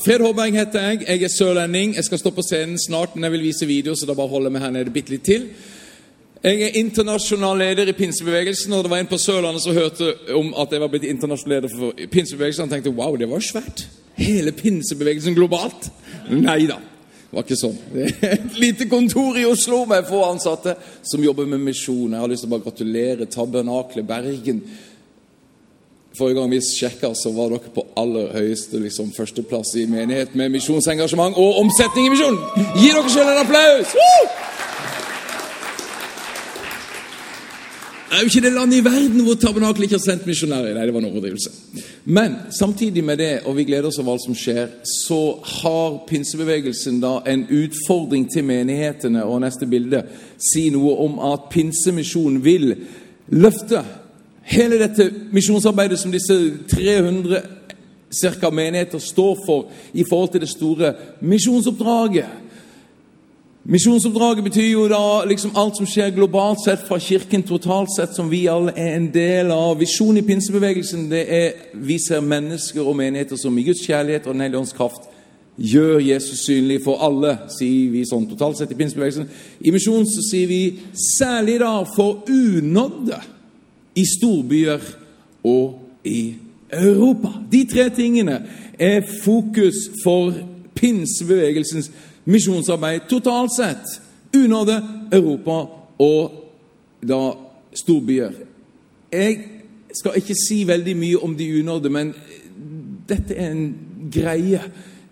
Fred Håberg heter jeg. Jeg er sørlending. Jeg skal stå på scenen snart, men jeg vil vise video, så da bare holder meg her nede bitte litt til. Jeg er internasjonal leder i pinsebevegelsen, og det var en på Sørlandet som hørte om at jeg var blitt internasjonal leder for pinsebevegelsen. Han tenkte wow, det var svært. Hele pinsebevegelsen globalt. Nei da. Det var ikke sånn. Det er et lite kontor i Oslo med få ansatte som jobber med misjon. Jeg har lyst til å bare gratulere Tabernakle Bergen Forrige gang vi sjekka, så var dere på aller høyeste liksom, førsteplass i menighet med misjonsengasjement og omsetning i misjon! Gi dere selv en applaus! Det er jo ikke det landet i verden hvor tabernakelet ikke har sendt misjonærer. Nei, det var en overdrivelse. Men samtidig med det, og vi gleder oss over alt som skjer, så har pinsebevegelsen da en utfordring til menighetene. Og neste bilde sier noe om at pinsemisjonen vil løfte hele dette misjonsarbeidet som disse 300 cirka, menigheter står for i forhold til det store misjonsoppdraget. Misjonsoppdraget betyr jo da liksom alt som skjer globalt sett fra Kirken totalt sett, som vi alle er en del av. Visjonen i pinsebevegelsen det er vi ser mennesker og menigheter som i Guds kjærlighet og Den hellige ånds kraft gjør Jesus synlig for alle, sier vi sånn totalt sett i pinsebevegelsen. I misjonen så sier vi særlig da for unådde i storbyer og i Europa. De tre tingene er fokus for pinsebevegelsens misjonsarbeid totalt sett. Unåde, Europa og da storbyer. Jeg skal ikke si veldig mye om de unådde, men dette er en greie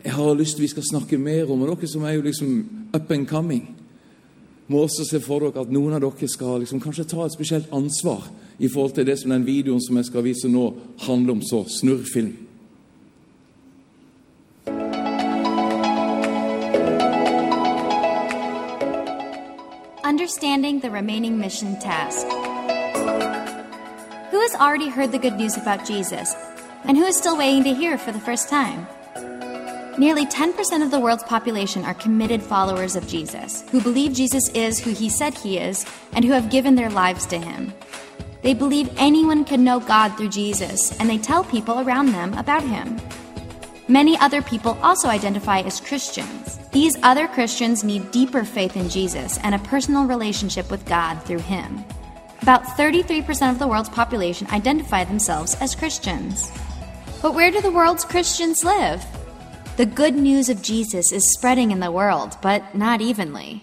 jeg har lyst til vi skal snakke mer om. Og dere som er jo liksom up and coming, må også se for dere at noen av dere skal liksom kanskje ta et spesielt ansvar i forhold til det som den videoen som jeg skal vise nå, handler om. Så. Understanding the remaining mission task. Who has already heard the good news about Jesus, and who is still waiting to hear for the first time? Nearly 10% of the world's population are committed followers of Jesus, who believe Jesus is who he said he is, and who have given their lives to him. They believe anyone can know God through Jesus, and they tell people around them about him. Many other people also identify as Christians. These other Christians need deeper faith in Jesus and a personal relationship with God through Him. About 33% of the world's population identify themselves as Christians. But where do the world's Christians live? The good news of Jesus is spreading in the world, but not evenly.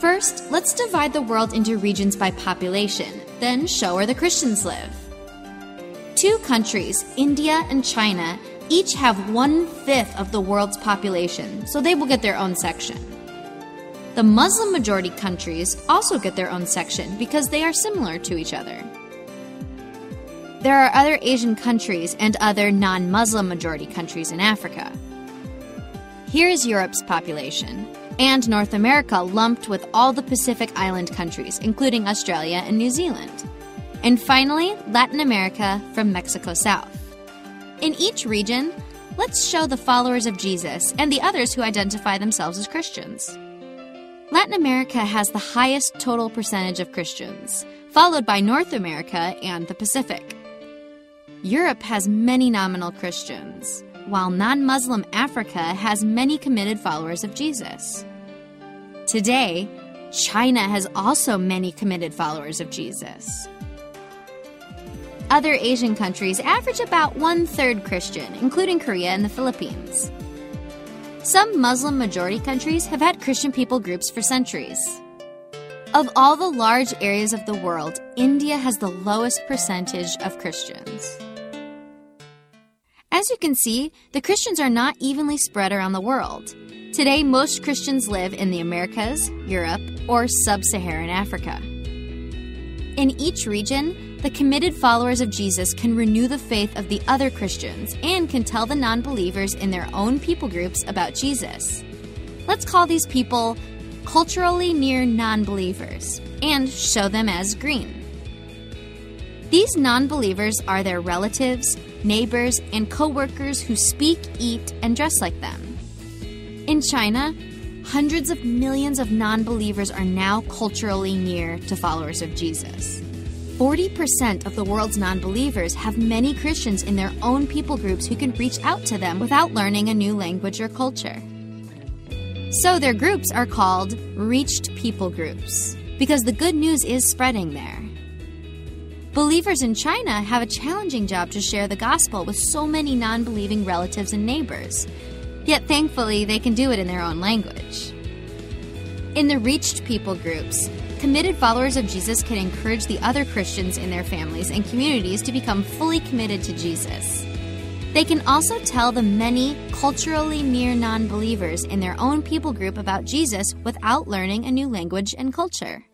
First, let's divide the world into regions by population, then show where the Christians live. Two countries, India and China, each have one fifth of the world's population, so they will get their own section. The Muslim majority countries also get their own section because they are similar to each other. There are other Asian countries and other non Muslim majority countries in Africa. Here is Europe's population, and North America lumped with all the Pacific Island countries, including Australia and New Zealand. And finally, Latin America from Mexico South. In each region, let's show the followers of Jesus and the others who identify themselves as Christians. Latin America has the highest total percentage of Christians, followed by North America and the Pacific. Europe has many nominal Christians, while non Muslim Africa has many committed followers of Jesus. Today, China has also many committed followers of Jesus. Other Asian countries average about one third Christian, including Korea and the Philippines. Some Muslim majority countries have had Christian people groups for centuries. Of all the large areas of the world, India has the lowest percentage of Christians. As you can see, the Christians are not evenly spread around the world. Today, most Christians live in the Americas, Europe, or sub Saharan Africa. In each region, the committed followers of Jesus can renew the faith of the other Christians and can tell the non believers in their own people groups about Jesus. Let's call these people culturally near non believers and show them as green. These non believers are their relatives, neighbors, and co workers who speak, eat, and dress like them. In China, hundreds of millions of non believers are now culturally near to followers of Jesus. 40% of the world's non believers have many Christians in their own people groups who can reach out to them without learning a new language or culture. So their groups are called reached people groups because the good news is spreading there. Believers in China have a challenging job to share the gospel with so many non believing relatives and neighbors. Yet thankfully, they can do it in their own language. In the reached people groups, committed followers of Jesus can encourage the other Christians in their families and communities to become fully committed to Jesus. They can also tell the many culturally near non believers in their own people group about Jesus without learning a new language and culture.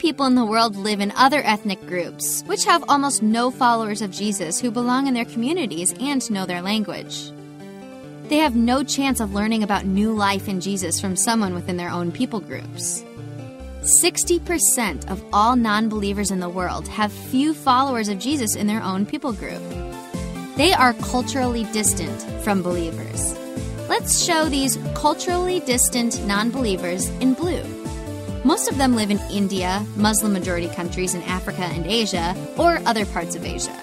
People in the world live in other ethnic groups, which have almost no followers of Jesus who belong in their communities and know their language. They have no chance of learning about new life in Jesus from someone within their own people groups. 60% of all non believers in the world have few followers of Jesus in their own people group. They are culturally distant from believers. Let's show these culturally distant non believers in blue. Most of them live in India, Muslim majority countries in Africa and Asia, or other parts of Asia.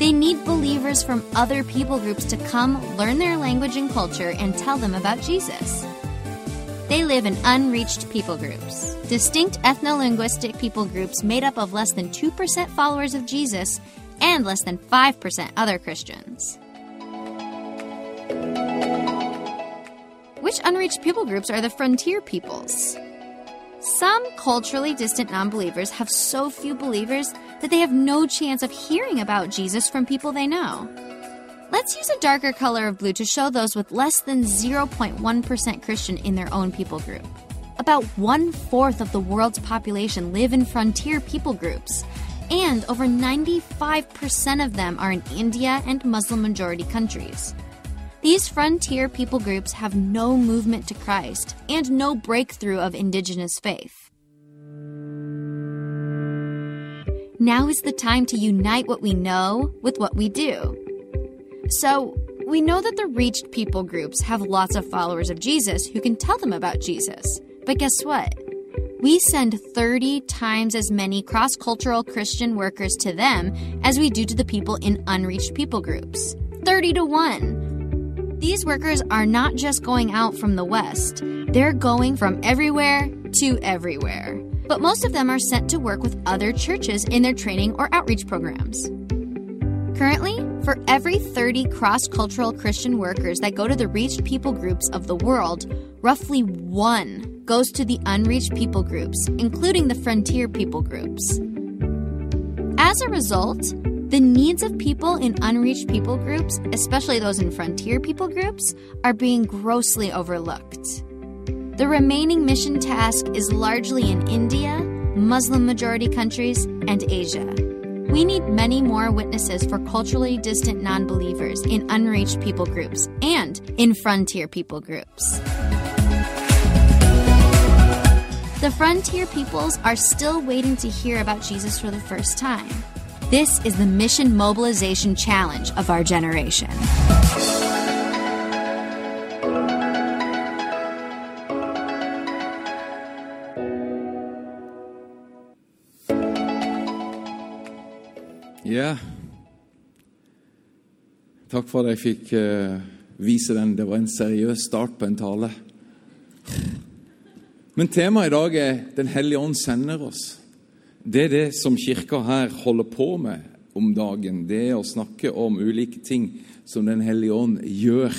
They need believers from other people groups to come, learn their language and culture, and tell them about Jesus. They live in unreached people groups, distinct ethno linguistic people groups made up of less than 2% followers of Jesus and less than 5% other Christians. Which unreached people groups are the frontier peoples? Some culturally distant non believers have so few believers that they have no chance of hearing about Jesus from people they know. Let's use a darker color of blue to show those with less than 0.1% Christian in their own people group. About one fourth of the world's population live in frontier people groups, and over 95% of them are in India and Muslim majority countries. These frontier people groups have no movement to Christ and no breakthrough of indigenous faith. Now is the time to unite what we know with what we do. So, we know that the reached people groups have lots of followers of Jesus who can tell them about Jesus. But guess what? We send 30 times as many cross cultural Christian workers to them as we do to the people in unreached people groups. 30 to 1. These workers are not just going out from the West, they're going from everywhere to everywhere. But most of them are sent to work with other churches in their training or outreach programs. Currently, for every 30 cross cultural Christian workers that go to the reached people groups of the world, roughly one goes to the unreached people groups, including the frontier people groups. As a result, the needs of people in unreached people groups, especially those in frontier people groups, are being grossly overlooked. The remaining mission task is largely in India, Muslim majority countries, and Asia. We need many more witnesses for culturally distant non believers in unreached people groups and in frontier people groups. The frontier peoples are still waiting to hear about Jesus for the first time. This is the mission mobilization challenge of our generation. Ja. Takk for at jeg fikk eh, vise den. Det var en seriøs start på en tale. Men temaet i dag er Den hellige ånd sender oss. Det er det som kirka her holder på med om dagen. Det er å snakke om ulike ting som Den hellige ånd gjør.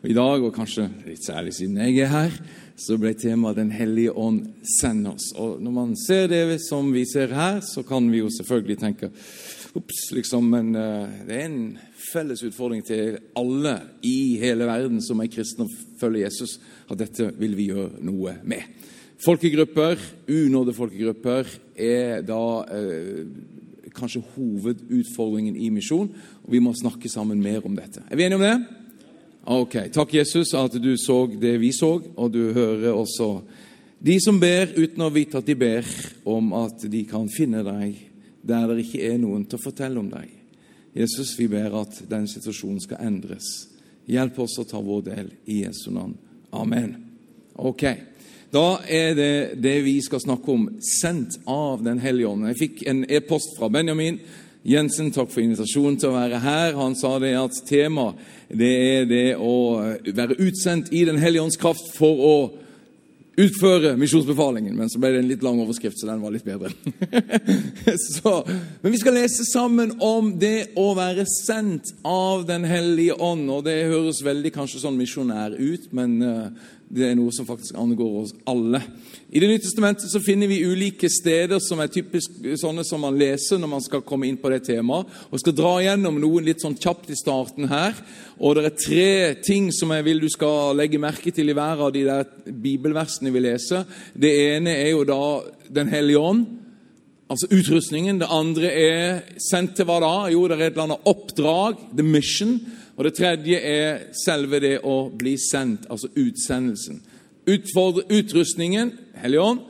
Og I dag, og kanskje litt særlig siden jeg er her, så ble temaet Den hellige ånd sender oss. Og Når man ser det som vi ser her, så kan vi jo selvfølgelig tenke Ops, liksom, men uh, det er en felles utfordring til alle i hele verden som er kristne og følger Jesus, at dette vil vi gjøre noe med. Folkegrupper, unådde folkegrupper, er da eh, kanskje hovedutfordringen i misjon, og vi må snakke sammen mer om dette. Er vi enige om det? Ok. Takk, Jesus, at du så det vi så, og du hører også de som ber uten å vite at de ber, om at de kan finne deg der det ikke er noen til å fortelle om deg. Jesus, vi ber at den situasjonen skal endres. Hjelp oss å ta vår del i Jesu navn. Amen. Ok. Da er det det vi skal snakke om, sendt av Den hellige ånd. Jeg fikk en e-post fra Benjamin Jensen, takk for invitasjonen til å være her. Han sa det at temaet det er det å være utsendt i Den hellige ånds kraft for å utføre misjonsbefalingen. Men så ble det en litt lang overskrift, så den var litt bedre. så, men vi skal lese sammen om det å være sendt av Den hellige ånd. Og det høres veldig kanskje sånn misjonær ut, men uh, det er noe som faktisk angår oss alle. I Det nye testamentet så finner vi ulike steder som er typisk sånne som man leser når man skal komme inn på det temaet. Og skal dra gjennom noen litt sånn kjapt i starten her. Og det er tre ting som jeg vil du skal legge merke til i hver av de der bibelversene vi leser. Det ene er jo da Den hellige ånd, altså utrustningen. Det andre er sendt til hva da? Jo, det er et eller annet oppdrag, the mission. Og det tredje er selve det å bli sendt, altså utsendelsen. Utfordre utrustningen, helligånd,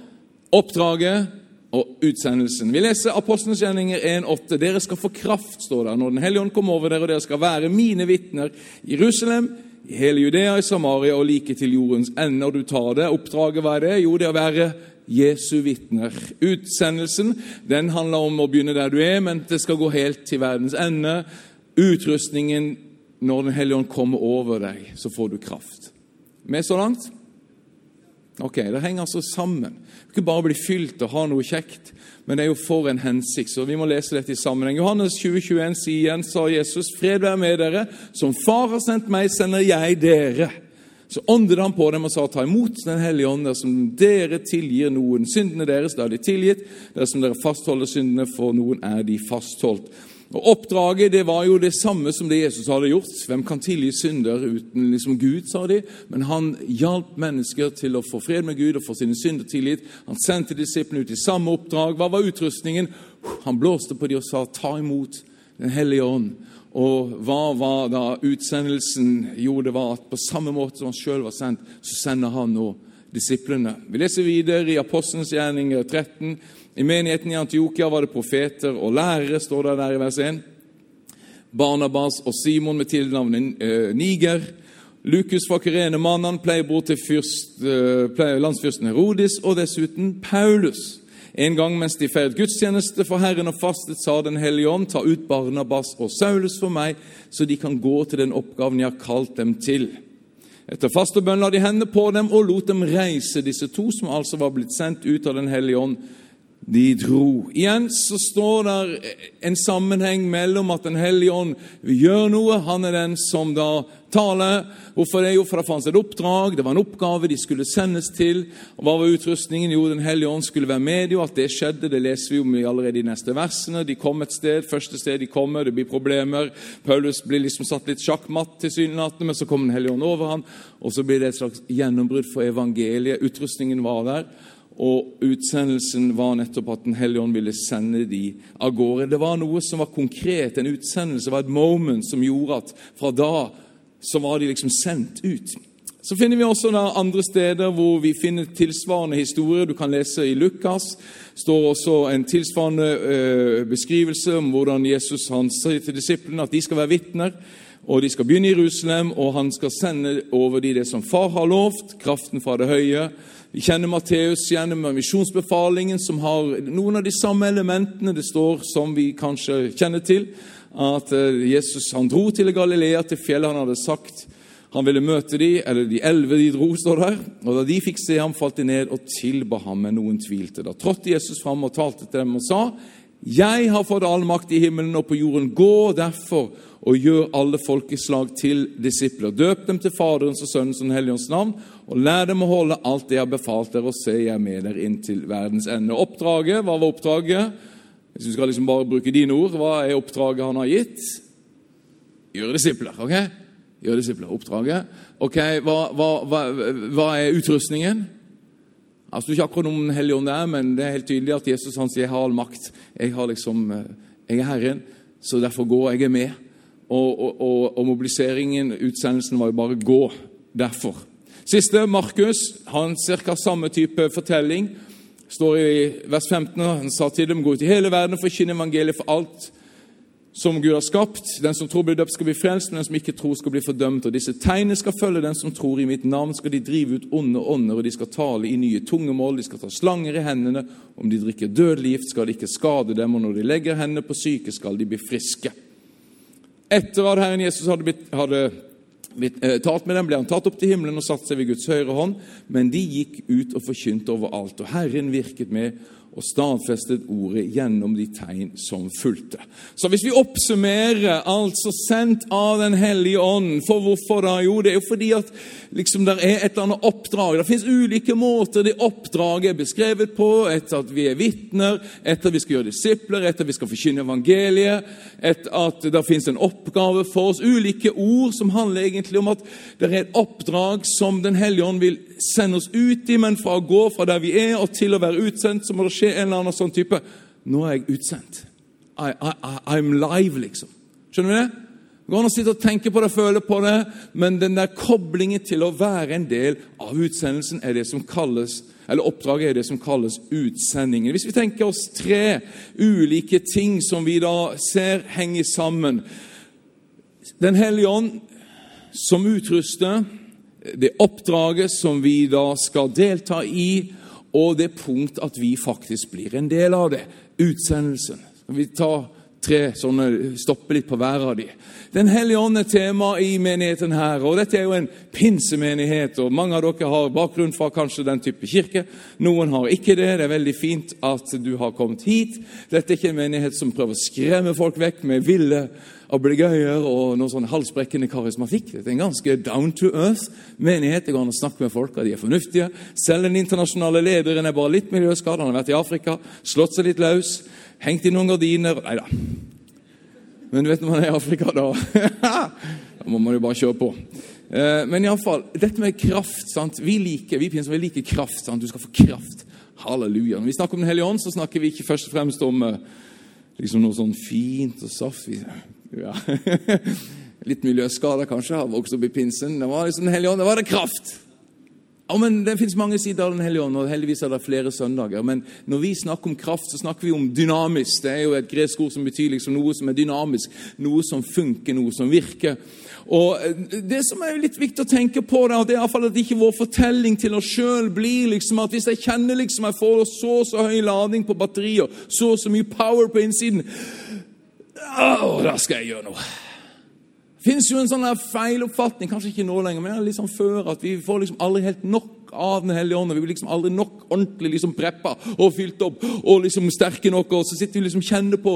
oppdraget og utsendelsen. Vi leser Apostlenes gjerninger 1,8. Dere skal få kraft, står der, når Den hellige ånd kommer over dere, og dere skal være mine vitner i Jerusalem, i hele Judea, i Samaria og like til jordens ende. Og du tar det. Oppdraget, hva er det? Jo, det er å være Jesu vitner. Utsendelsen den handler om å begynne der du er, men det skal gå helt til verdens ende. Utrustningen når Den hellige ånd kommer over deg, så får du kraft. Med så langt? Ok, Det henger altså sammen. Ikke bare bli fylt og ha noe kjekt, men det er jo for en hensikt. Så vi må lese dette i sammenheng. Johannes 2021 sier igjen, sa Jesus, fred være med dere. Som Far har sendt meg, sender jeg dere. Så åndet han på dem og sa, ta imot Den hellige ånd, dersom dere tilgir noen syndene deres, da er de tilgitt. Dersom dere fastholder syndene for noen, er de fastholdt. Og Oppdraget det var jo det samme som det Jesus hadde gjort. Hvem kan tilgi synder uten liksom Gud, sa de. Men han hjalp mennesker til å få fred med Gud og få sine synder tilgitt. Han sendte disiplene ut i samme oppdrag. Hva var utrustningen? Han blåste på dem og sa, 'Ta imot Den hellige ånd'. Og hva var da utsendelsen? Jo, det var at på samme måte som han sjøl var sendt, så sender han nå disiplene. Vi leser videre i Apostelens gjerninger 13. I menigheten i Antiokia var det profeter og lærere, står det der i vers 1. Barnabas og Simon med tilnavnet eh, Niger. Lukus fra Kyrene, mannen, pleiebror til fyrst, eh, landsfyrsten Herodis, og dessuten Paulus. En gang mens de feiret gudstjeneste for Herren og fastet, sa Den hellige ånd, ta ut Barnabas og Saulus for meg, så de kan gå til den oppgaven jeg har kalt dem til. Etter faste bønn la de hendene på dem og lot dem reise, disse to som altså var blitt sendt ut av Den hellige ånd de dro. Igjen så står det en sammenheng mellom at Den hellige ånd gjør noe. Han er den som da taler. Hvorfor det? Jo, for det fantes et oppdrag, det var en oppgave de skulle sendes til. Og Hva var utrustningen? Jo, Den hellige ånd skulle være med dem. At det skjedde, det leser vi om allerede i neste versene. De kom et sted, første sted de kommer, det blir problemer. Paulus blir liksom satt litt sjakkmatt tilsynelatende, men så kommer Den hellige ånd over ham, og så blir det et slags gjennombrudd for evangeliet. Utrustningen var der. Og utsendelsen var nettopp at Den hellige ånd ville sende de av gårde. Det var noe som var konkret. En utsendelse var et moment som gjorde at fra da så var de liksom sendt ut. Så finner vi også andre steder hvor vi finner tilsvarende historier. Du kan lese i Lukas. står også en tilsvarende uh, beskrivelse om hvordan Jesus han sier til disiplene at de skal være vitner. Og de skal begynne i Jerusalem, og han skal sende over de det som far har lovt, kraften fra det høye. Vi kjenner Matteus gjennom misjonsbefalingen, som har noen av de samme elementene det står som vi kanskje kjenner til. At eh, Jesus han dro til Galilea, til fjellet han hadde sagt han ville møte de, eller de elleve de dro, står der. Og Da de fikk se ham, falt de ned og tilba ham, men noen tvilte. Da trådte Jesus fram og talte til dem og sa:" Jeg har fått all makt i himmelen og på jorden. Gå derfor og gjør alle folkeslag til disipler. Døp dem til Faderens og Sønnens og Den hellige ånds navn, og lær dem å holde alt det jeg har befalt dere, og se, jeg er med dere inn til verdens ende. Oppdraget, Hva var oppdraget? Hvis du skal liksom bare bruke dine ord, hva er oppdraget han har gitt? Gjøre disipler. ok? Gjøre disipler. Oppdraget. Ok, Hva, hva, hva, hva er utrustningen? Altså, du ikke akkurat om Den hellige ånd men det er helt tydelig at Jesus han sier 'jeg har all makt'. Jeg, har liksom, eh, jeg er Herren, så derfor går jeg med. Og, og, og, og mobiliseringen, utsendelsen, var jo bare gå derfor. Siste, Markus, har en ca. samme type fortelling. står i vers 15. Han sa til dem, gå ut i hele verden og forkynne evangeliet for alt som Gud har skapt. Den som tror blir døpt, skal bli frelst, men den som ikke tror, skal bli fordømt. Og disse tegnene skal følge den som tror i mitt navn. Skal de drive ut onde ånder, og de skal tale i nye tungemål. De skal ta slanger i hendene. Om de drikker dødelig gift, skal de ikke skade dem. Og når de legger hendene på syke, skal de bli friske. Etter at Herren Jesus hadde, blitt, hadde blitt, eh, talt med dem, ble han tatt opp til himmelen og satt seg ved Guds høyre hånd. Men de gikk ut og forkynte overalt, og Herren virket med og stadfestet ordet gjennom de tegn som fulgte. Så hvis vi oppsummerer altså sendt av Den hellige ånd For hvorfor da? Jo, det er jo fordi at liksom det er et eller annet oppdrag. Det fins ulike måter det oppdraget er beskrevet på. Etter at vi er vitner, etter at vi skal gjøre disipler, etter at vi skal forkynne evangeliet, etter at det fins en oppgave for oss. Ulike ord som handler egentlig om at det er et oppdrag som Den hellige ånd vil sende oss ut i, men fra å gå fra der vi er, og til å være utsendt, så må det skje en eller annen sånn type Nå er jeg utsendt. I, I, I'm live, liksom. Skjønner du det? Det går an å sitte og tenke på det føle på det, men den der koblingen til å være en del av utsendelsen er det som kalles eller oppdraget er det som kalles utsendingen. Hvis vi tenker oss tre ulike ting som vi da ser henge sammen Den hellige ånd som utruster, det oppdraget som vi da skal delta i, og det punkt at vi faktisk blir en del av det. Utsendelsen. Vi tar tre sånne, stopper litt på hver av de. Den hellige ånd er tema i menigheten her. og Dette er jo en pinsemenighet. og Mange av dere har bakgrunn fra kanskje den type kirke. Noen har ikke det. Det er veldig fint at du har kommet hit. Dette er ikke en menighet som prøver å skremme folk vekk med ville ablegøyer og noe sånn halsbrekkende karismatikk. Det er en ganske down to earth menighet. Det går an å snakke med folk, og de er fornuftige. Selv den internasjonale lederen er bare litt miljøskadet. Han har vært i Afrika, slått seg litt løs, hengt i noen gardiner Nei da. Men du vet når man er i Afrika, da Da må man jo bare kjøre på. Eh, men iallfall, dette med kraft sant? Vi liker vi pinser, vi liker kraft. Sant? Du skal få kraft. Halleluja. Når vi snakker om Den hellige ånd, så snakker vi ikke først og fremst om eh, liksom noe sånn fint og saft. Ja. Litt miljøskader kanskje, har vokst opp i pinsen. Det var liksom Den hellige ånd, det var det kraft! Ja, men Det fins mange sider av Den hellige ånd, og heldigvis er det flere søndager. Men når vi snakker om kraft, så snakker vi om dynamisk. Det er jo et gresk ord som betyr liksom noe som er dynamisk, noe som funker, noe som virker. Og eh, Det som er litt viktig å tenke på, da, det er iallfall at ikke vår fortelling til oss sjøl blir liksom at hvis jeg kjenner liksom jeg får så og så høy lading på batterier, så og så mye power på innsiden Å, da skal jeg gjøre noe. Det fins jo en sånn feiloppfatning, kanskje ikke nå lenger, men liksom før, at vi får liksom aldri helt nok av Den hellige ånd. Vi blir liksom aldri nok ordentlig liksom preppa og fylt opp og liksom sterke nok. Og så sitter vi liksom og kjenner på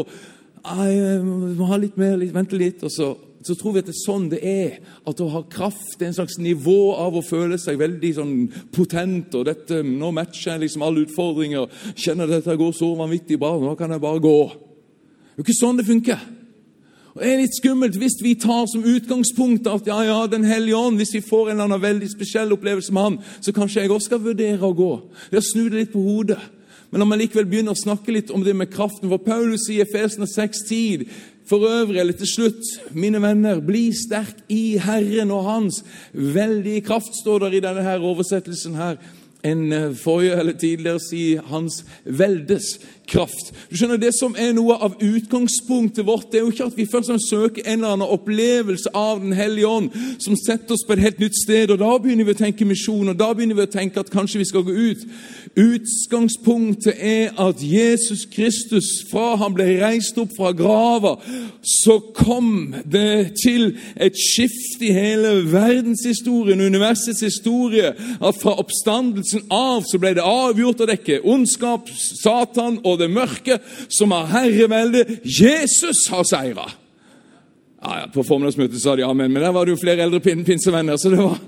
jeg må ha litt mer, litt, vente litt. Og så, så, tror vi at det er sånn det er. At å ha kraft det er en slags nivå av å føle seg veldig sånn potent. og dette, Nå matcher jeg liksom alle utfordringer. Kjenner at dette går så vanvittig bra. Nå kan jeg bare gå. Det er jo ikke sånn det funker. Og Det er litt skummelt hvis vi tar som utgangspunkt at ja, ja, Den hellige ånd, hvis vi får en eller annen veldig spesiell opplevelse med han, så kanskje jeg også skal vurdere å gå. Det å snu det litt på hodet. Men når man likevel begynner å snakke litt om det med kraften For Paulus i Efesene 6,10 for øvrig, eller til slutt, mine venner, bli sterk i Herren og Hans veldige kraft, står der i denne her oversettelsen her. En eh, forrige eller tidligere si Hans veldes kraft. Du skjønner, Det som er noe av utgangspunktet vårt, det er jo ikke at vi først søker en eller annen opplevelse av Den hellige ånd som setter oss på et helt nytt sted, og da begynner vi å tenke misjon, og da begynner vi å tenke at kanskje vi skal gå ut. Utgangspunktet er at Jesus Kristus, fra han ble reist opp fra grava, så kom det til et skift i hele verdenshistorien, universets historie, at fra oppstandelsen av så ble det avgjort å dekke ondskap, Satan og det mørke, som har herreveldet. Jesus har seira! Ja, ja, på formiddagsmøtet sa de amen, men der var det jo flere eldre pin pinsevenner. så det var...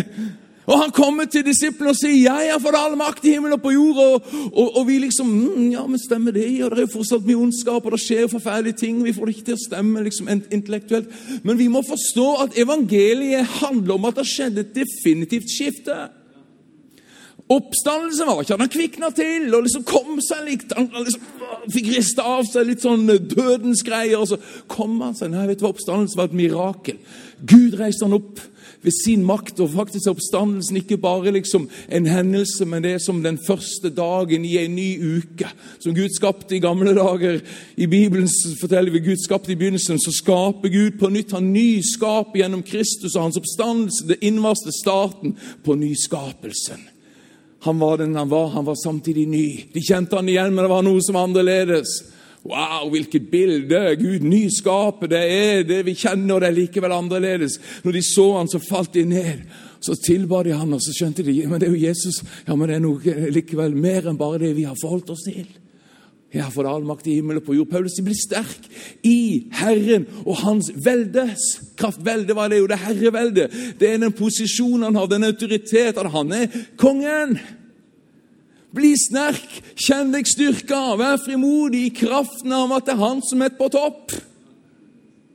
og han kommer til disiplene og sier 'Jeg har fått all makt i himmelen og på jord'. Og, og, og vi liksom mm, 'Ja, men stemmer det?' Og det er jo fortsatt mye ondskap, og det skjer forferdelige ting. Vi får det ikke til å stemme liksom intellektuelt. Men vi må forstå at evangeliet handler om at det skjedde et definitivt skifte. Oppstandelsen var ikke at han kvikna til og liksom kom seg litt. Han liksom, fikk rista av seg litt sånn dødens greier, og så kom han seg. Nei, vet du hva, Oppstandelsen var et mirakel. Gud reiste han opp ved sin makt, og faktisk er oppstandelsen ikke bare liksom en hendelse, men det er som den første dagen i en ny uke. Som Gud skapte i gamle dager. I Bibelen forteller vi Gud skapte i begynnelsen, så skaper Gud på nytt. Han nyskaper gjennom Kristus og hans oppstandelse, det innvarste starten på nyskapelsen. Han var den han var, han var samtidig ny. De kjente han igjen, men det var noe som var annerledes. Wow, hvilket bilde! Gud nyskapet det er det vi kjenner, og det er likevel annerledes. Når de så han, så falt de ned. Så tilba de han, og så skjønte de men det er jo Jesus. Ja, men det er noe likevel mer enn bare det vi har forholdt oss til. Jeg har fått all makt i himmelen på jord. Paulus blir sterk i Herren og hans veldes kraft. Velde var det jo, det herrevelde. Det er den posisjonen han har, den autoritet at han er kongen. Bli sterk, kjenn deg styrka, vær frimodig i kraften av at det er han som er på topp.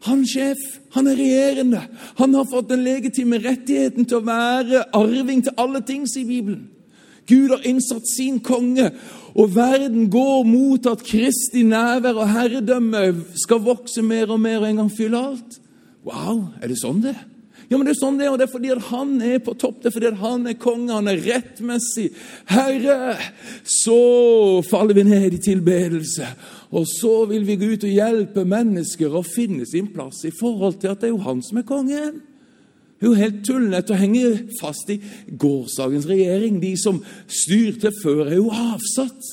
Han er sjef, han er regjerende. Han har fått den legitime rettigheten til å være arving til alle ting, sier Bibelen. Gud har innsatt sin konge, og verden går mot at Kristi nærvær og herredømme skal vokse mer og mer og en gang fylle alt. Wow, er det sånn det? Ja, men Det er sånn det er, og det er fordi at han er på topp, det er fordi at han er konge, han er rettmessig herre. Så faller vi ned i tilbedelse, og så vil vi gå ut og hjelpe mennesker å finne sin plass i forhold til at det er jo han som er kongen. Det er jo helt tullete å henge fast i gårsdagens regjering. De som styrte før, er jo avsatt.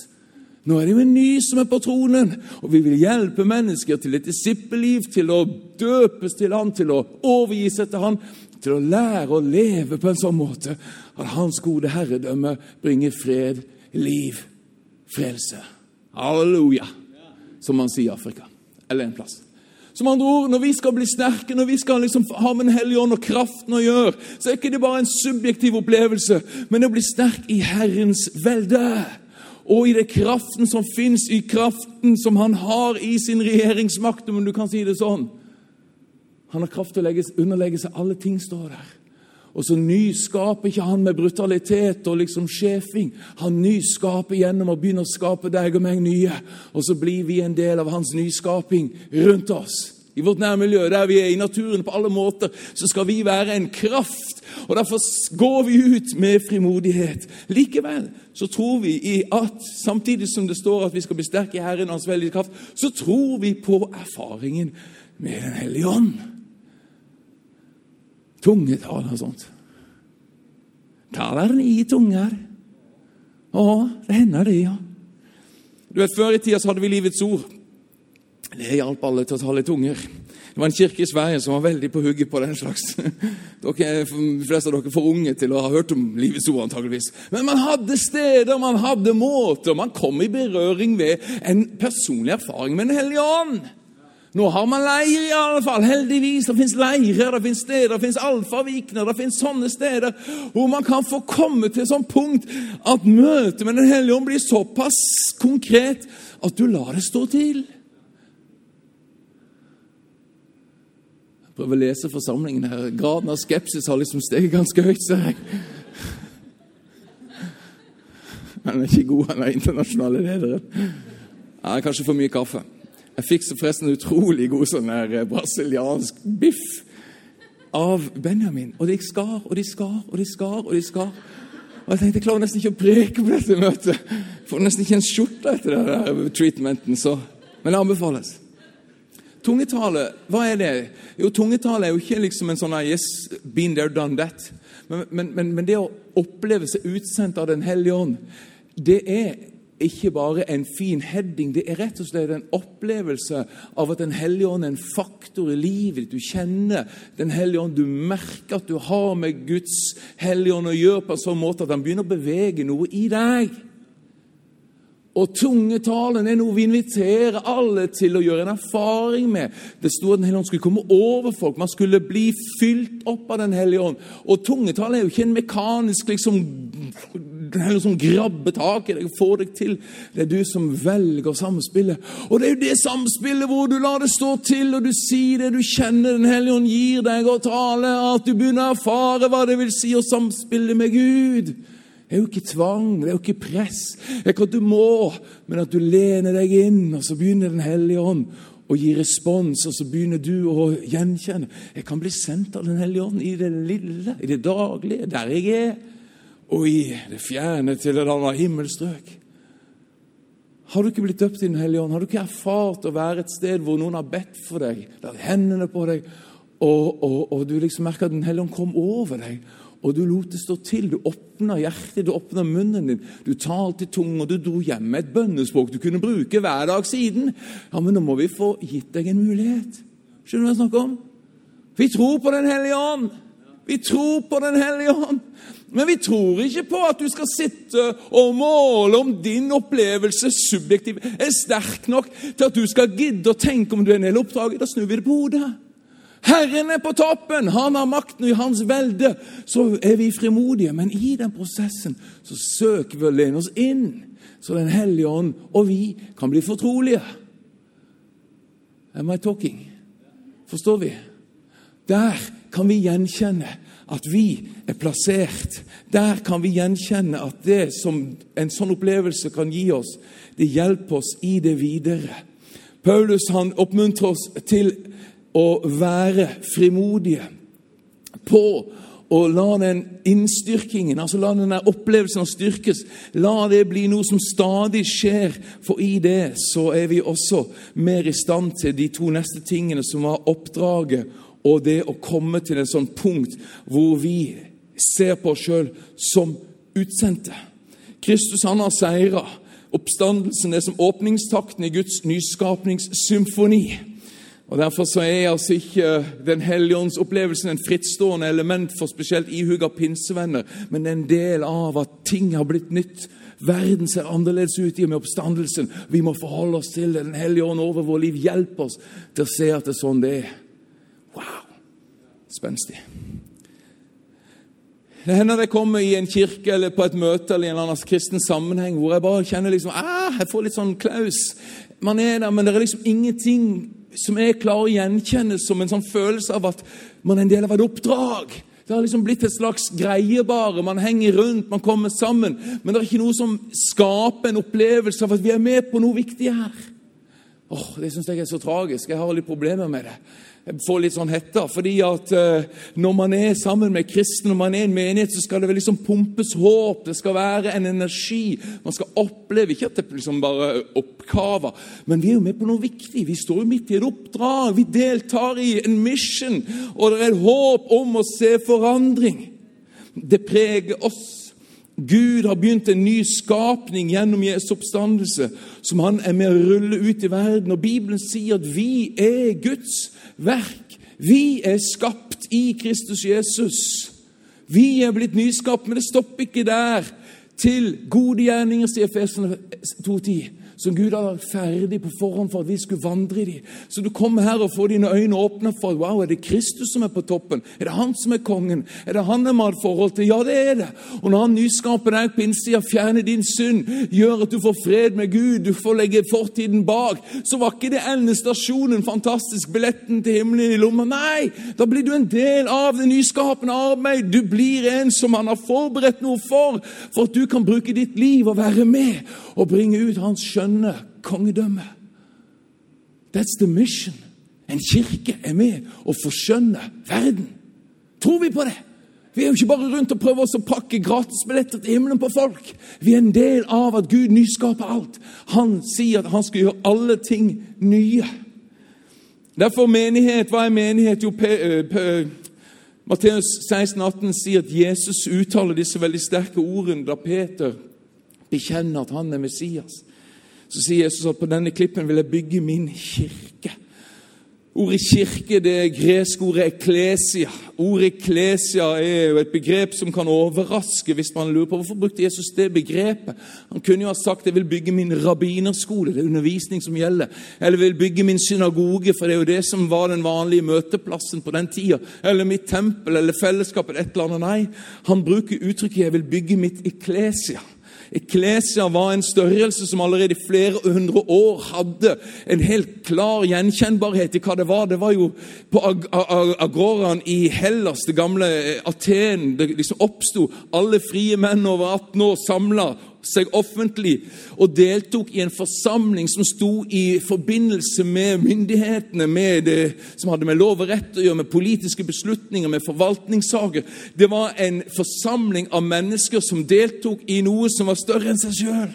Nå er det jo en ny som er på tronen, og vi vil hjelpe mennesker til et disippelliv, til å døpes til han, til å overgi seg til han, til å lære å leve på en sånn måte at hans gode herredømme bringer fred, liv, frelse. Halleluja, som man sier i Afrika, eller en plass. Som andre ord, Når vi skal bli sterke, når vi skal liksom ha med Den hellige ånd og kraften å gjøre, så er ikke det bare en subjektiv opplevelse, men å bli sterk i Herrens velde. Og i det kraften som fins, i kraften som han har i sin regjeringsmakt, om du kan si det sånn. Han har kraft til å underlegge seg alle ting, står der. Og så nyskaper ikke han med brutalitet og liksom sjefing. Han nyskaper gjennom å begynne å skape deg og meg nye. Og så blir vi en del av hans nyskaping rundt oss. I vårt nærmiljø, der vi er i naturen på alle måter, så skal vi være en kraft. Og Derfor går vi ut med frimodighet. Likevel så tror vi i at samtidig som det står at vi skal bli sterke i Herren og Hans veldige kraft, så tror vi på erfaringen med Den hellige ånd tungetale og sånt. Taler i tunger. Å, det hender det, ja. Du vet, Før i tida så hadde vi Livets ord. Det hjalp alle til å tale i tunger. Det var en kirke i Sverige som var veldig på hugget på den slags. Dere, de fleste av dere er for unge til å ha hørt om Livets ord, antageligvis. Men man hadde steder, man hadde måter. Man kom i berøring ved en personlig erfaring med Den hellige ånd. Nå har man leir, i alle fall. Heldigvis. Det fins leirer, det fins steder, det fins alfavikner, det fins sånne steder hvor man kan få komme til sånn punkt at møtet med Den hellige ånd blir såpass konkret at du lar det stå til. Jeg prøver å lese forsamlingen her. Graden av skepsis har liksom steget ganske høyt, ser jeg. Han er ikke god, han er internasjonale lederen. er kanskje for mye kaffe. Jeg fikk så forresten utrolig god sånn der eh, brasiliansk biff av Benjamin. Og de skar og de skar og de skar. Og de skar. Og jeg tenkte jeg klarer nesten ikke å preke på dette møtet. Får nesten ikke en skjorte etter den der treatmenten. så... Men det anbefales. Tungetale, hva er det? Jo, tungetale er jo ikke liksom en sånn yes, been there, done that. Men, men, men, men det å oppleve seg utsendt av Den hellige ånd, det er ikke bare en fin heading. Det er rett og slett en opplevelse av at Den hellige ånd er en faktor i livet ditt. Du kjenner Den hellige ånd. Du merker at du har med Guds hellige ånd å gjøre på en sånn måte at han begynner å bevege noe i deg. Og tungetalen er noe vi inviterer alle til å gjøre en erfaring med. Det sto at Den hellige ånd skulle komme over folk. Man skulle bli fylt opp av Den hellige ånd. Og tungetalen er jo ikke en mekanisk liksom, Den hellige som grabber tak i deg og får deg til. Det er du som velger samspillet. Og det er jo det samspillet hvor du lar det stå til, og du sier det du kjenner Den hellige ånd gir deg og taler, at du begynner å erfare hva det vil si å samspille med Gud. Det er jo ikke tvang, det er jo ikke press. Det er ikke at du må, men at du lener deg inn, og så begynner Den hellige ånd å gi respons, og så begynner du å gjenkjenne. Jeg kan bli sendt av Den hellige ånd i det lille, i det daglige, der jeg er, og i det fjerne til et annet himmelstrøk. Har du ikke blitt døpt i Den hellige ånd? Har du ikke erfart å være et sted hvor noen har bedt for deg, lagt hendene på deg, og, og, og du liksom merker at Den hellige ånd kom over deg, og du lot det stå til. Du åpna hjertet, du åpna munnen din, du talte i tung, og du dro hjem med et bønnespråk du kunne bruke hver dag siden. Ja, men nå må vi få gitt deg en mulighet. Skjønner du hva jeg snakker om? Vi tror på Den hellige ånd. Vi tror på Den hellige ånd. Men vi tror ikke på at du skal sitte og måle om din opplevelse subjektiv er sterk nok til at du skal gidde å tenke om du er en hel oppdraget. Da snur vi det på hodet. Herren er på toppen, han har makten, og i hans velde så er vi frimodige. Men i den prosessen så søker vi å lene oss inn, så Den hellige ånd og vi kan bli fortrolige. Am I talking? Forstår vi? Der kan vi gjenkjenne at vi er plassert. Der kan vi gjenkjenne at det som en sånn opplevelse kan gi oss, det hjelper oss i det videre. Paulus han oppmuntrer oss til å være frimodige på å la den innstyrkingen, altså la den opplevelsen styrkes, la det bli noe som stadig skjer. For i det så er vi også mer i stand til de to neste tingene, som var oppdraget og det å komme til et sånt punkt hvor vi ser på oss sjøl som utsendte. Kristus han har seira. Oppstandelsen er som åpningstakten i Guds nyskapningssymfoni. Og Derfor så er altså ikke Den hellige ånds opplevelsen en frittstående element for spesielt ihuga pinsevenner, men en del av at ting har blitt nytt. Verden ser annerledes ut i og med oppstandelsen. Vi må forholde oss til det. Den hellige ånd over vår liv hjelper oss til å se at det er sånn det er. Spenstig. Det hender jeg kommer i en kirke eller på et møte eller i en eller annen kristen sammenheng hvor jeg bare kjenner liksom, ah, jeg får litt sånn klaus. Man er der, men det er liksom ingenting som jeg klarer å gjenkjenne som en sånn følelse av at man er en del av et oppdrag. Det har liksom blitt et slags greie bare. Man henger rundt, man kommer sammen. Men det er ikke noe som skaper en opplevelse av at vi er med på noe viktig her. Åh, Det syns jeg er så tragisk. Jeg har litt problemer med det Jeg får litt sånn hetta. fordi at uh, når man er sammen med kristne, når man er en menighet, så skal det vel liksom pumpes håp. Det skal være en energi. Man skal oppleve ikke at det liksom bare oppkaver. Men vi er jo med på noe viktig. Vi står jo midt i et oppdrag. Vi deltar i en mission. Og det er et håp om å se forandring. Det preger oss. Gud har begynt en ny skapning gjennom Jesu oppstandelse, som han er med å rulle ut i verden. Og Bibelen sier at vi er Guds verk. Vi er skapt i Kristus Jesus. Vi er blitt nyskapt, men det stopper ikke der. Til gode gjerninger, sier Efesene 2.10 som Gud har lagt ferdig på forhånd for at vi skulle vandre i dem. Så du kommer her og får dine øyne åpne for wow, er det Kristus som er på toppen. Er det han som er kongen? Er det han vi har et forhold til? Ja, det er det. Og når han nyskaper deg på innsida, fjerner din synd, gjør at du får fred med Gud, du får legge fortiden bak, så var ikke det endestasjonen, fantastisk, billetten til himmelen i lomma. Nei, da blir du en del av det nyskapende arbeid. Du blir en som han har forberedt noe for, for at du kan bruke ditt liv og være med og bringe ut hans skjønn skjønne kongedømmet. That's the mission. En kirke er med å forskjønne verden. Tror vi på det? Vi er jo ikke bare rundt og prøver oss å pakke gratisbilletter til himmelen på folk. Vi er en del av at Gud nyskaper alt. Han sier at han skal gjøre alle ting nye. Derfor menighet, Hva er menighet? Jo, eh, Matteus 16, 18 sier at Jesus uttaler disse veldig sterke ordene da Peter bekjenner at han er Messias. Så sier Jesus at på denne klippen vil jeg bygge min kirke. Ordet kirke det greske ordet eklesia. Ordet eklesia er jo et begrep som kan overraske hvis man lurer på hvorfor brukte Jesus det begrepet. Han kunne jo ha sagt jeg vil bygge min rabbinerskole, det er undervisning som gjelder. Eller vil bygge min synagoge, for det er jo det som var den vanlige møteplassen på den tida. Eller mitt tempel eller fellesskapet, et eller annet. Nei, han bruker uttrykket 'jeg vil bygge mitt eklesia'. Eklesia var en størrelse som allerede i flere hundre år hadde en helt klar gjenkjennbarhet i hva det var. Det var jo på ag ag agoraen i Hellas, det gamle Aten, det liksom oppsto alle frie menn over 18 år samla seg offentlig og deltok i en forsamling som sto i forbindelse med myndighetene, med det som hadde med lov og rett å gjøre, med politiske beslutninger, med forvaltningssaker. Det var en forsamling av mennesker som deltok i noe som var større enn seg sjøl.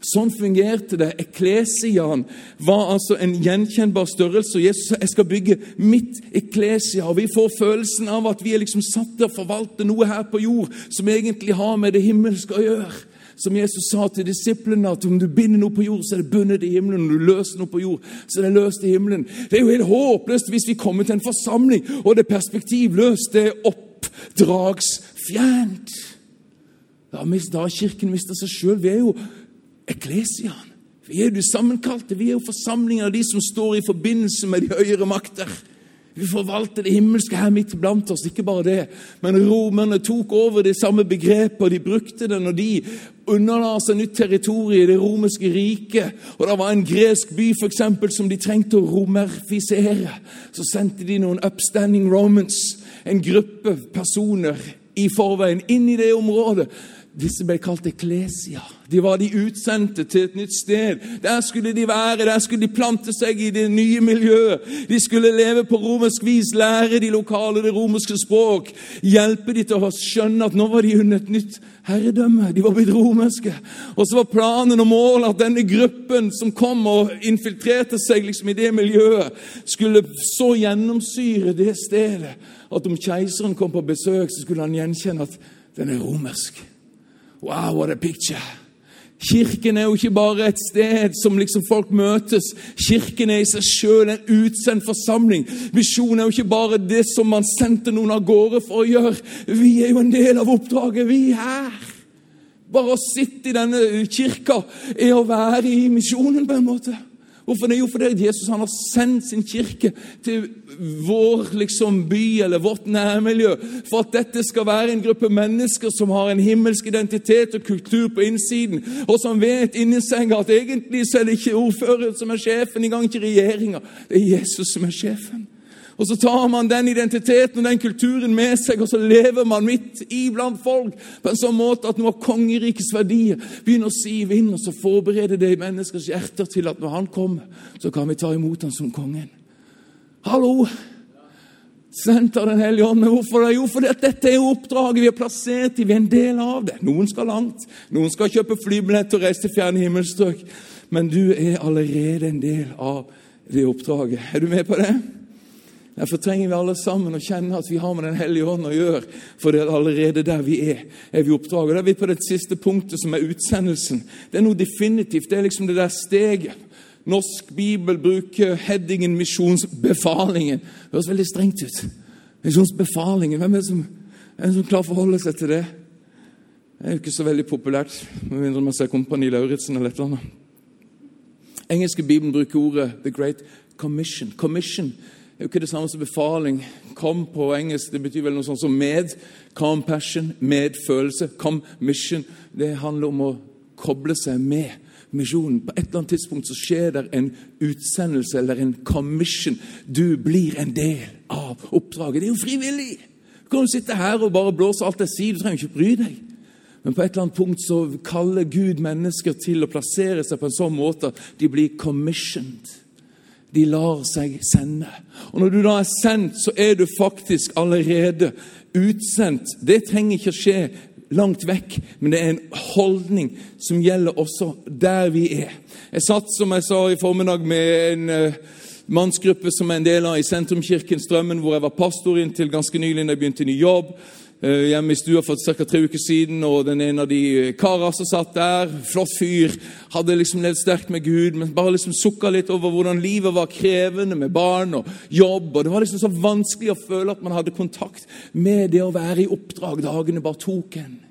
Sånn fungerte det. Eklesiaen var altså en gjenkjennbar størrelse. og Jesus sa jeg skal bygge mitt eklesia. og Vi får følelsen av at vi er liksom satt til å forvalte noe her på jord som egentlig har med det himmelske å gjøre. Som Jesus sa til disiplene, at om du binder noe på jord, så er det bundet i himmelen. Om du løser noe på jord, så er det løst i himmelen. Det er jo helt håpløst hvis vi kommer til en forsamling, og det er perspektivløst. Det er oppdragsfjernt. Da har Kirken mista seg sjøl. Vi er jo eklesiaen. Vi er jo sammenkalte. Vi er jo forsamlinger av de som står i forbindelse med de høyere makter. Vi forvalter det himmelske her midt blant oss. Ikke bare det, men romerne tok over det samme begrepet, og de brukte det når de underla seg nytt territorium i det romerske riket. Og det var en gresk by for eksempel, som de trengte å romerfisere. Så sendte de noen upstanding romans, en gruppe personer, i forveien inn i det området. Disse ble kalt eklesia. De var de utsendte til et nytt sted. Der skulle de være, der skulle de plante seg i det nye miljøet. De skulle leve på romersk vis, lære de lokale det romerske språk. Hjelpe de til å skjønne at nå var de under et nytt herredømme. De var blitt romerske. Og så var planen og målet at denne gruppen som kom og infiltrerte seg liksom i det miljøet, skulle så gjennomsyre det stedet at om keiseren kom på besøk, så skulle han gjenkjenne at den er romersk. Wow, what a picture! Kirken er jo ikke bare et sted som liksom folk møtes. Kirken er i seg sjøl en utsendt forsamling. Misjon er jo ikke bare det som man sendte noen av gårde for å gjøre. Vi er jo en del av oppdraget, vi er her. Bare å sitte i denne kirka er å være i misjonen, på en måte. Hvorfor det? Jo, fordi Jesus han har sendt sin kirke til vår liksom, by eller vårt nærmiljø for at dette skal være en gruppe mennesker som har en himmelsk identitet og kultur på innsiden, og som vet inni seg at egentlig så er det ikke ordføreren som er sjefen, engang ikke regjeringa. Det er Jesus som er sjefen. Og Så tar man den identiteten og den kulturen med seg, og så lever man midt iblant folk på en sånn måte at noe av kongerikets verdier begynner å sive inn, og så forbereder det i menneskers hjerter til at når han kommer, så kan vi ta imot ham som kongen. Hallo! Sendt av Den hellige ånd. Hvorfor det? Jo, fordi at dette er oppdraget vi har plassert i. Vi er en del av det. Noen skal langt. Noen skal kjøpe flybillett og reise til fjerne himmelstrøk. Men du er allerede en del av det oppdraget. Er du med på det? Derfor trenger vi alle sammen å kjenne at vi har med Den hellige ånd å gjøre. For det er allerede der vi er, er vi oppdraget. Da er vi på det siste punktet, som er utsendelsen. Det er noe definitivt. Det er liksom det der steget. Norsk bibel bruker headingen 'misjonsbefalingen'. Det høres veldig strengt ut. Misjonsbefalingen. Hvem er det som, er det som klarer å forholde seg til det? Det er jo ikke så veldig populært, med mindre man ser Kompani Lauritzen eller et eller annet. Engelske bibelen bruker ordet 'the great commission'. Commission er jo ikke det samme som befaling. Kom på engelsk det betyr vel noe sånt som med. Compassion, medfølelse. Commission. Det handler om å koble seg med misjonen. På et eller annet tidspunkt så skjer det en utsendelse eller en commission. Du blir en del av oppdraget. Det er jo frivillig! Du kan jo sitte her og bare blåse alt jeg sier. Du trenger ikke bry deg. Men på et eller annet punkt så kaller Gud mennesker til å plassere seg på en sånn måte at de blir commissioned de lar seg sende. Og Når du da er sendt, så er du faktisk allerede utsendt. Det trenger ikke å skje langt vekk, men det er en holdning som gjelder også der vi er. Jeg satt, som jeg sa i formiddag, med en uh, mannsgruppe som er en del av i Sentrumskirken Strømmen, hvor jeg var pastor inntil ganske nylig da jeg begynte ny jobb. Eh, hjemme i stua for ca. tre uker siden, og den ene av de karene som satt der, flott fyr, hadde liksom levd sterkt med Gud, men bare liksom sukka litt over hvordan livet var krevende med barn og jobb. og Det var liksom så vanskelig å føle at man hadde kontakt med det å være i oppdrag. Dagene bare tok en.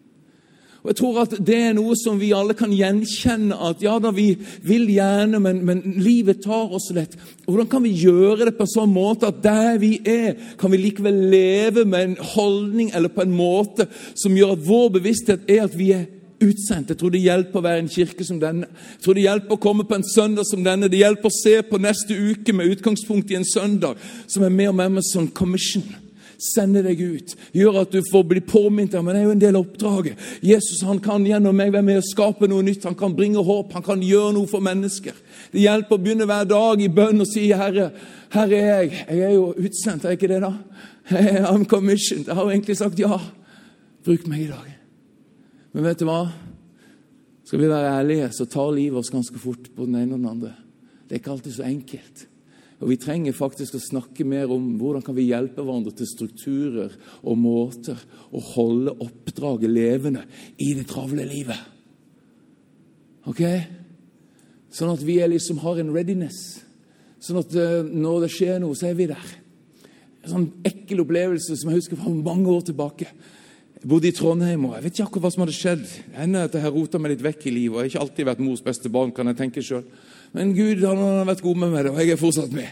Og jeg tror at Det er noe som vi alle kan gjenkjenne. at ja da, Vi vil gjerne, men, men livet tar oss lett. Hvordan kan vi gjøre det på en sånn måte at der vi er, kan vi likevel leve med en holdning eller på en måte som gjør at vår bevissthet er at vi er utsendt. Jeg tror det hjelper å være i en kirke som denne. Jeg tror det hjelper å komme på en søndag som denne. Det hjelper å se på neste uke med utgangspunkt i en søndag som er mer og mer med sånn commission. Sende deg ut. Gjør at du får bli påminnet men det er jo en del av oppdraget. Jesus han kan gjennom meg være med å skape noe nytt. Han kan bringe håp. Han kan gjøre noe for mennesker. Det hjelper å begynne hver dag i bønn og si, 'Herre, her er jeg. Jeg er jo utsendt, er jeg ikke det, da?' I'm commissioned. Jeg har jo egentlig sagt ja. Bruk meg i dag. Men vet du hva? Skal vi være ærlige, så tar livet oss ganske fort på den ene og den andre. Det er ikke alltid så enkelt. Og Vi trenger faktisk å snakke mer om hvordan kan vi hjelpe hverandre til strukturer og måter å holde oppdraget levende i det travle livet. Ok? Sånn at vi liksom har en readiness. Sånn at uh, når det skjer noe, så er vi der. En sånn ekkel opplevelse som jeg husker fra mange år tilbake. Jeg bodde i Trondheim, og jeg vet ikke akkurat hva som hadde skjedd. Hender at jeg har rota meg litt vekk i livet, og jeg har ikke alltid vært mors beste barn, kan jeg tenke selv. Men Gud han har vært god med meg, og jeg er fortsatt med.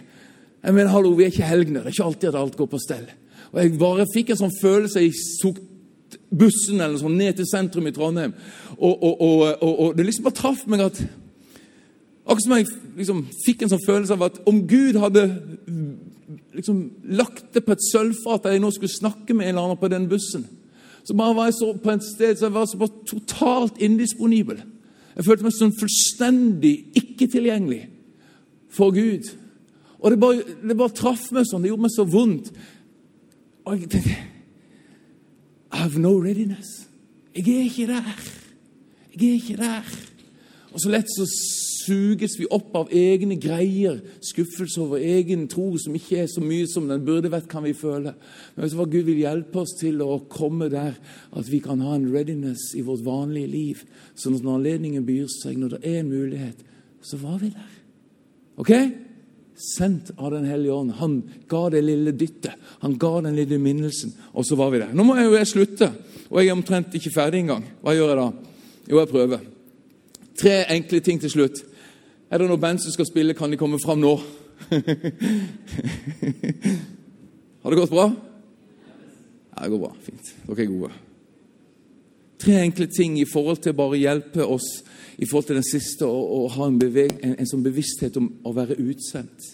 Jeg mener, hallo, Vi er ikke helgener. Det er ikke alltid at alt går på stell. Og Jeg bare fikk en sånn følelse Jeg tok bussen eller sånn ned til sentrum i Trondheim, og, og, og, og det liksom bare traff meg at Akkurat som jeg liksom fikk en sånn følelse av at om Gud hadde liksom lagt det på et sølvfat at jeg nå skulle snakke med en eller annen på den bussen, så bare var jeg så på et sted så jeg var så bare totalt indisponibel. Jeg følte meg sånn fullstendig ikke-tilgjengelig for Gud. Og det bare, det bare, traff meg sånn. Det gjorde meg så vondt. Og jeg tenkte I have no readiness. Jeg er ikke der. Jeg er ikke der. Og så lett så suges vi opp av egne greier, skuffelse over egen tro som ikke er så mye som den burde vært, kan vi føle. Men vet du hva? Gud vil hjelpe oss til å komme der at vi kan ha en readiness i vårt vanlige liv. Sånn at når anledningen byr seg, når det er en mulighet, så var vi der. Ok? Sendt av Den hellige ånd. Han ga det lille dyttet. Han ga den lille minnelsen, og så var vi der. Nå må jeg jo jeg slutte, og jeg er omtrent ikke ferdig engang. Hva gjør jeg da? Jo, jeg prøver. Tre enkle ting til slutt. Er det noe band som skal spille, kan de komme fram nå? Har det gått bra? Ja, det går bra. Fint. Dere er gode. Tre enkle ting i forhold til bare hjelpe oss i forhold til den siste å, ha en, beveg, en, en sånn bevissthet om å være utsendt.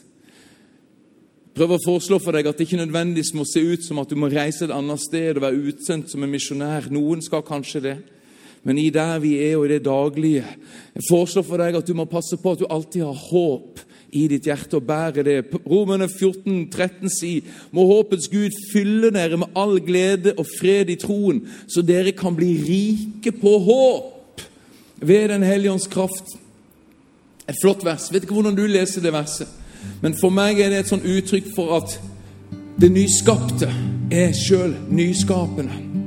Prøv å foreslå for deg at det ikke nødvendigvis må se ut som at du må reise et annet sted og være utsendt som en misjonær. Noen skal kanskje det men i der vi er og i det daglige. Jeg foreslår for deg at du må passe på at du alltid har håp i ditt hjerte og bærer det. Romerne 14, 13 sier må håpets Gud fylle dere med all glede og fred i troen, så dere kan bli rike på håp ved Den hellige ånds kraft. Et flott vers. Vet ikke hvordan du leser det verset, men for meg er det et sånn uttrykk for at det nyskapte er sjøl nyskapende.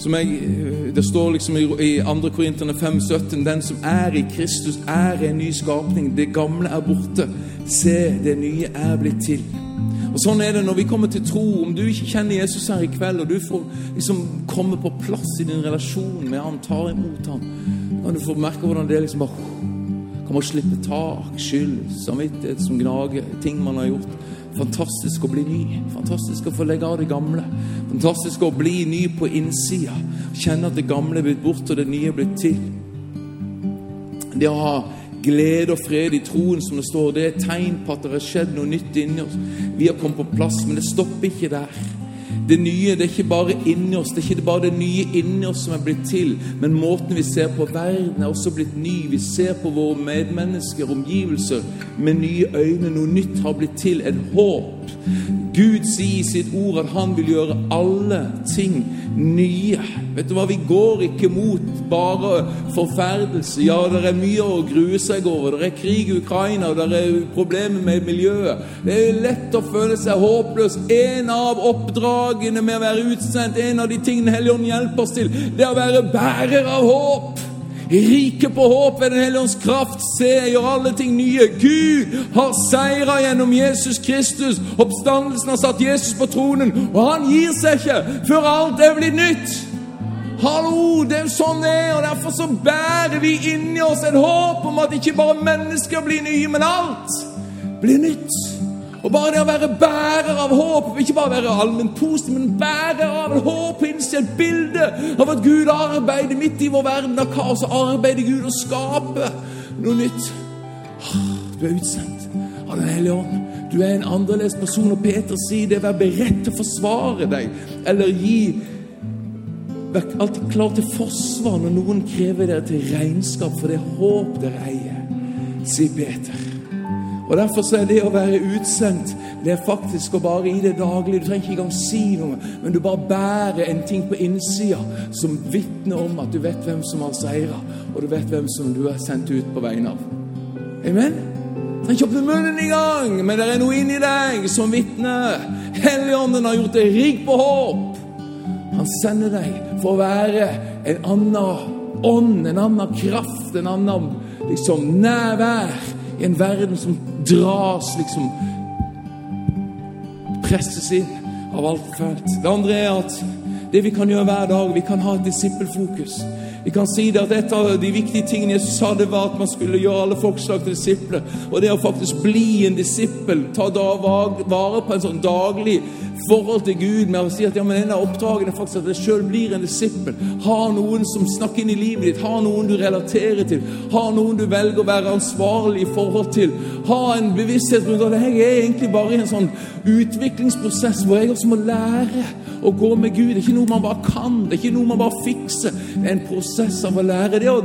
Som jeg, eh, det står liksom i 2. Korinterne 5,17.: Den som er i Kristus, er en ny skapning. Det gamle er borte. Se, det nye er blitt til. Og Sånn er det når vi kommer til tro. Om du ikke kjenner Jesus her i kveld, og du får liksom komme på plass i din relasjon med han, tar imot han, kan du få merke hvordan det liksom bare kommer å slippe tak, skyld, samvittighet som gnager, ting man har gjort. Fantastisk å bli ny. Fantastisk å få legge av det gamle. Fantastisk å bli ny på innsida. Kjenne at det gamle er blitt bort, og det nye er blitt til. Det å ha glede og fred i troen, som det står, det er tegn på at det har skjedd noe nytt inni oss. Vi har kommet på plass, men det stopper ikke der. Det nye det er ikke bare inni oss, det er ikke bare det nye inni oss som er blitt til, men måten vi ser på verden, er også blitt ny. Vi ser på våre medmennesker, omgivelser, med nye øyne. Noe nytt har blitt til. Et håp. Gud sier i sitt ord at han vil gjøre alle ting nye. Vet du hva, Vi går ikke mot bare forferdelse. Ja, det er mye å grue seg over. Det er krig i Ukraina, og det er problemer med miljøet. Det er lett å føle seg håpløs. En av oppdragene med å være utsendt, en av de tingene Helligånden hjelper oss til, det er å være bærer av håp. Rike på håp ved Den hellige ånds kraft. Se, gjør alle ting nye. Gud har seira gjennom Jesus Kristus. Oppstandelsen har satt Jesus på tronen, og han gir seg ikke før alt er blitt nytt. Hallo, det er jo sånn det er, og derfor så bærer vi inni oss et håp om at ikke bare mennesker blir nye, men alt blir nytt. Og bare det å være bærer av håp, ikke bare være allment positiv, men bærer av håp innså et bilde av at Gud arbeider midt i vår verden av kaos, og arbeider Gud å skape noe nytt. Du er utsendt av Den hellige ånd. Du er en annerledes person, og Peter sier det. Vær beredt til å forsvare deg, eller gi Vær alltid klar til forsvar når noen krever dere til regnskap for det håp dere eier, sier Peter. Og Derfor så er det å være utsendt det er faktisk å bare i det daglige Du trenger ikke engang si noe, men du bare bærer en ting på innsida som vitner om at du vet hvem som har seira, og du vet hvem som du er sendt ut på vegne av. Amen? Trenger ikke åpne munnen engang, men det er noe inni deg som vitner. Helligånden har gjort deg rik på håp. Han sender deg for å være en annen ånd, en annen kraft, en annen liksom, nærvær i en verden som dras, liksom Presses inn av alt fælt. Det andre er at det vi kan gjøre hver dag, vi kan ha et disippelfokus. Vi kan si det at Et av de viktige tingene Jesus sa, det var at man skulle gjøre alle folkeslag til disipler. Og det å faktisk bli en disippel, ta da vare på en sånn daglig forhold til Gud med å si at ja, men en av oppdragene faktisk at jeg sjøl blir en disippel. Ha noen som snakker inn i livet ditt, ha noen du relaterer til, ha noen du velger å være ansvarlig i forhold til. Ha en bevissthet rundt at jeg er egentlig bare i en sånn utviklingsprosess hvor jeg også må lære å gå med Gud. Det er ikke noe man bare kan, det er ikke noe man bare fikser. Det er en prosess av å lære. Det å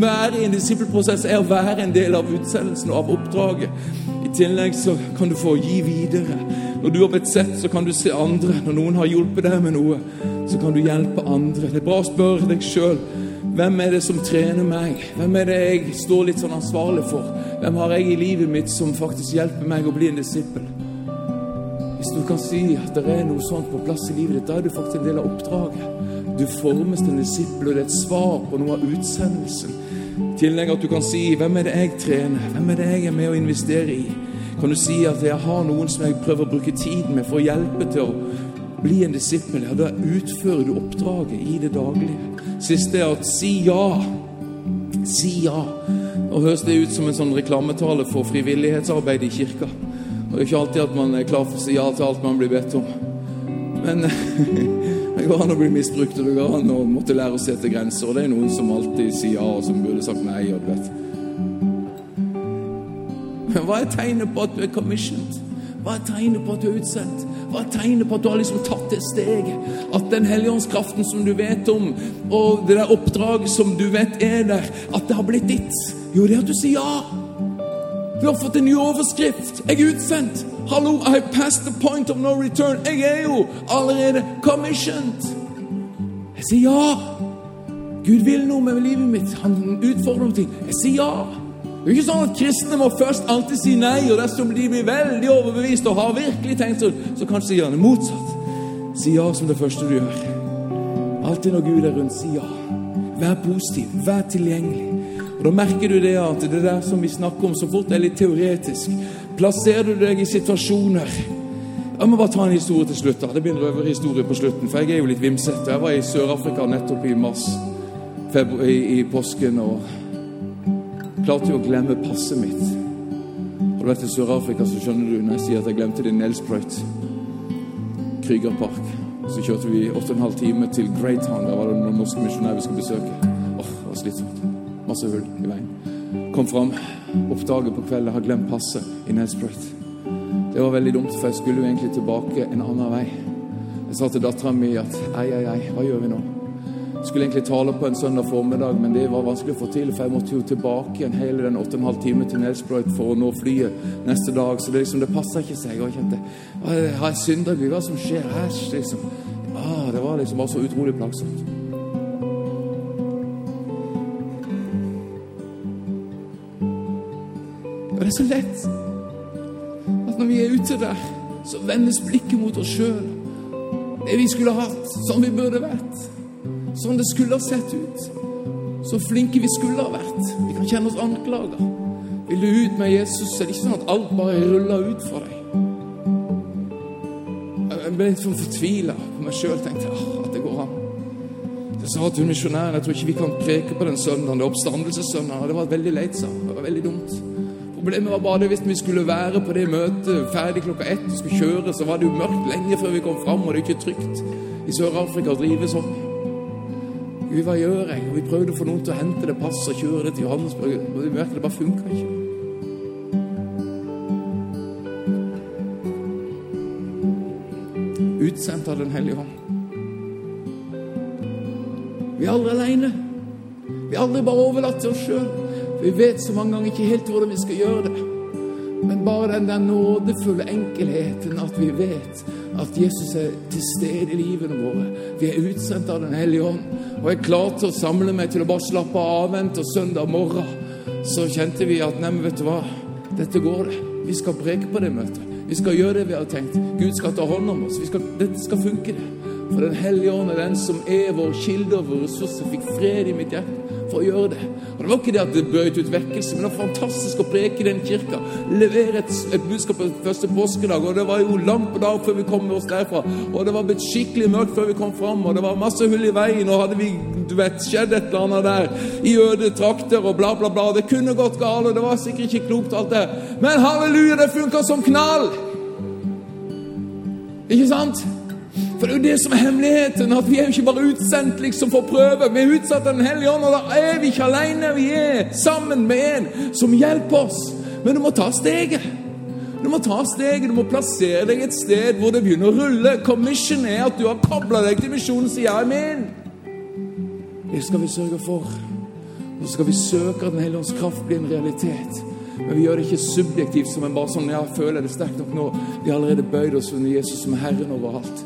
være i en disippelprosess er å være en del av utsendelsen og av oppdraget. I tillegg så kan du få gi videre. Når du har blitt sett, så kan du se andre. Når noen har hjulpet deg med noe, så kan du hjelpe andre. Det er bra å spørre deg sjøl. Hvem er det som trener meg? Hvem er det jeg står litt sånn ansvarlig for? Hvem har jeg i livet mitt som faktisk hjelper meg å bli en disippel? Hvis du kan si at det er noe sånt på plass i livet ditt, da er du faktisk en del av oppdraget. Du formes til en disippel, og det er et svar på noe av utsendelsen. I tillegg at du kan si 'Hvem er det jeg trener? Hvem er det jeg er med å investere i?' Kan du si at 'jeg har noen som jeg prøver å bruke tiden med for å hjelpe til å bli en disippel'? Ja, da utfører du oppdraget i det daglige. Siste er at si ja. Si ja. Nå høres det ut som en sånn reklametale for frivillighetsarbeid i kirka. Og det er ikke alltid at man er klar for å si ja til alt man blir bedt om. Men det går an å bli misbrukt, og det går an å måtte lære å sette grenser. Og det er noen som alltid sier ja, og som burde sagt nei. og du vet. Hva er tegnet på at du er commissioned? Hva er tegnet på at du er utsendt? Hva er tegnet på at du har liksom tatt det steget? At den helligåndskraften som du vet om, og det der oppdraget som du vet er der, at det har blitt ditt? Jo, det er at du sier ja. Du har fått en ny overskrift. Jeg er utsendt. Hallo, I passed the point of no return. Jeg er jo allerede commissioned. Jeg sier ja. Gud vil noe med livet mitt. Han utfordrer noe. Jeg sier ja. Det er jo ikke sånn at kristne må først alltid si nei, og dersom de blir veldig overbevist og har virkelig tenkt sånn, så kanskje gjør det motsatt. Si ja som det første du gjør. Alltid når Gud er rundt, si ja. Vær positiv, vær tilgjengelig. Og Da merker du det at det der som vi snakker om så fort er litt teoretisk. Plasserer du deg i situasjoner Jeg må bare ta en historie til slutt. da. Det blir en røverhistorie på slutten, for jeg er jo litt vimsete. Jeg var i Sør-Afrika nettopp i mars, i, i påsken, og klarte jo å glemme passet mitt. Har du vært i Sør-Afrika, så skjønner du når jeg sier at jeg glemte det i Nelsprøyt. Krygerpark Så kjørte vi 8 12 timer til Greytown. Der var det noen norske misjonærer vi skulle besøke. Åh, oh, det var slitsomt. Masse hull i veien. Kom fram, oppdaget på kvelden har glemt passet i Nelsprøyt. Det var veldig dumt, for jeg skulle jo egentlig tilbake en annen vei. Jeg sa til dattera mi at ei, ei, ei, hva gjør vi nå? Skulle egentlig tale på en søndag formiddag, men det var vanskelig å få til, for jeg måtte jo tilbake igjen hele den 8,5 timen til Nelsprøyt for å nå flyet neste dag. Så det liksom, det passa ikke seg. Og jeg kjente Har jeg synda Gud? Hva som skjer? Æsj, liksom. Ah, det var liksom bare så utrolig plagsomt. Og det er så lett at når vi er ute der, så vendes blikket mot oss sjøl. Det vi skulle hatt, som vi burde vært. Sånn det skulle ha sett ut. Så flinke vi skulle ha vært. Vi kan kjenne oss anklaga. Vil du ut med Jesus, er det ikke sånn at alt bare ruller ut for deg. Jeg ble litt sånn fortvila på meg sjøl. Tenkte ah, at det går an. Jeg sa til misjonæren jeg tror ikke vi kan preke på den søndagen. Det er oppstandelsessøndagen. Det var veldig leit, sa Det var veldig dumt. Problemet var bare det hvis vi skulle være på det møtet ferdig klokka ett og skulle kjøre, så var det jo mørkt lenge før vi kom fram, og det er ikke trygt i Sør-Afrika å drive sånn. Gud, hva gjør jeg? Og Vi prøvde å få noen til å hente det passet og kjøre det til Johannesburg, og vi merket det bare funka ikke. Utsendt av Den hellige hånd. Vi er aldri alene. Vi er aldri bare overlatt til oss sjøl. Vi vet så mange ganger ikke helt hvordan vi skal gjøre det. Men bare den der nådefulle enkelheten at vi vet at Jesus er til stede i livene våre. Vi er utsendt av Den hellige ånd. Og jeg klarte å samle meg til å bare slappe av avvente og søndag morgen. Så kjente vi at neimen, vet du hva, dette går det. Vi skal preke på det møtet. Vi skal gjøre det vi har tenkt. Gud skal ta hånd om oss. Skal, dette skal funke, det. For Den hellige ånd er den som er vår kilde og vår ressurs. Jeg fikk fred i mitt hjerte for å gjøre det. Og Det var ikke det at det brøt ut vekkelse, men det var fantastisk å preke i den kirka. Levere et, et budskap på første påskedag, og det var jo langt på dag før vi kom oss derfra. Og det var blitt skikkelig mørkt før vi kom fram, og det var masse hull i veien, og hadde vi du vet, skjedd et eller annet der i øde trakter og bla, bla, bla. Det kunne gått galt, og det var sikkert ikke klokt, alt det. Men halleluja, det funka som knall! Ikke sant? For det er jo det som er hemmeligheten, at vi er jo ikke bare utsendt liksom for å prøve. Vi er utsatt av Den hellige ånd, og da er vi ikke alene. Vi er sammen med en som hjelper oss. Men du må ta steget. Du må ta steget, du må plassere deg et sted hvor det begynner å rulle. Commission er at du har kobla deg til misjonen, sier jeg min. Det skal vi sørge for. Og så skal vi søke at Den hellige ånds kraft blir en realitet. Men vi gjør det ikke subjektivt som en bare sånn Ja, føler det sterkt nok nå. Vi har allerede bøyd oss under Jesus som er Herren over alt.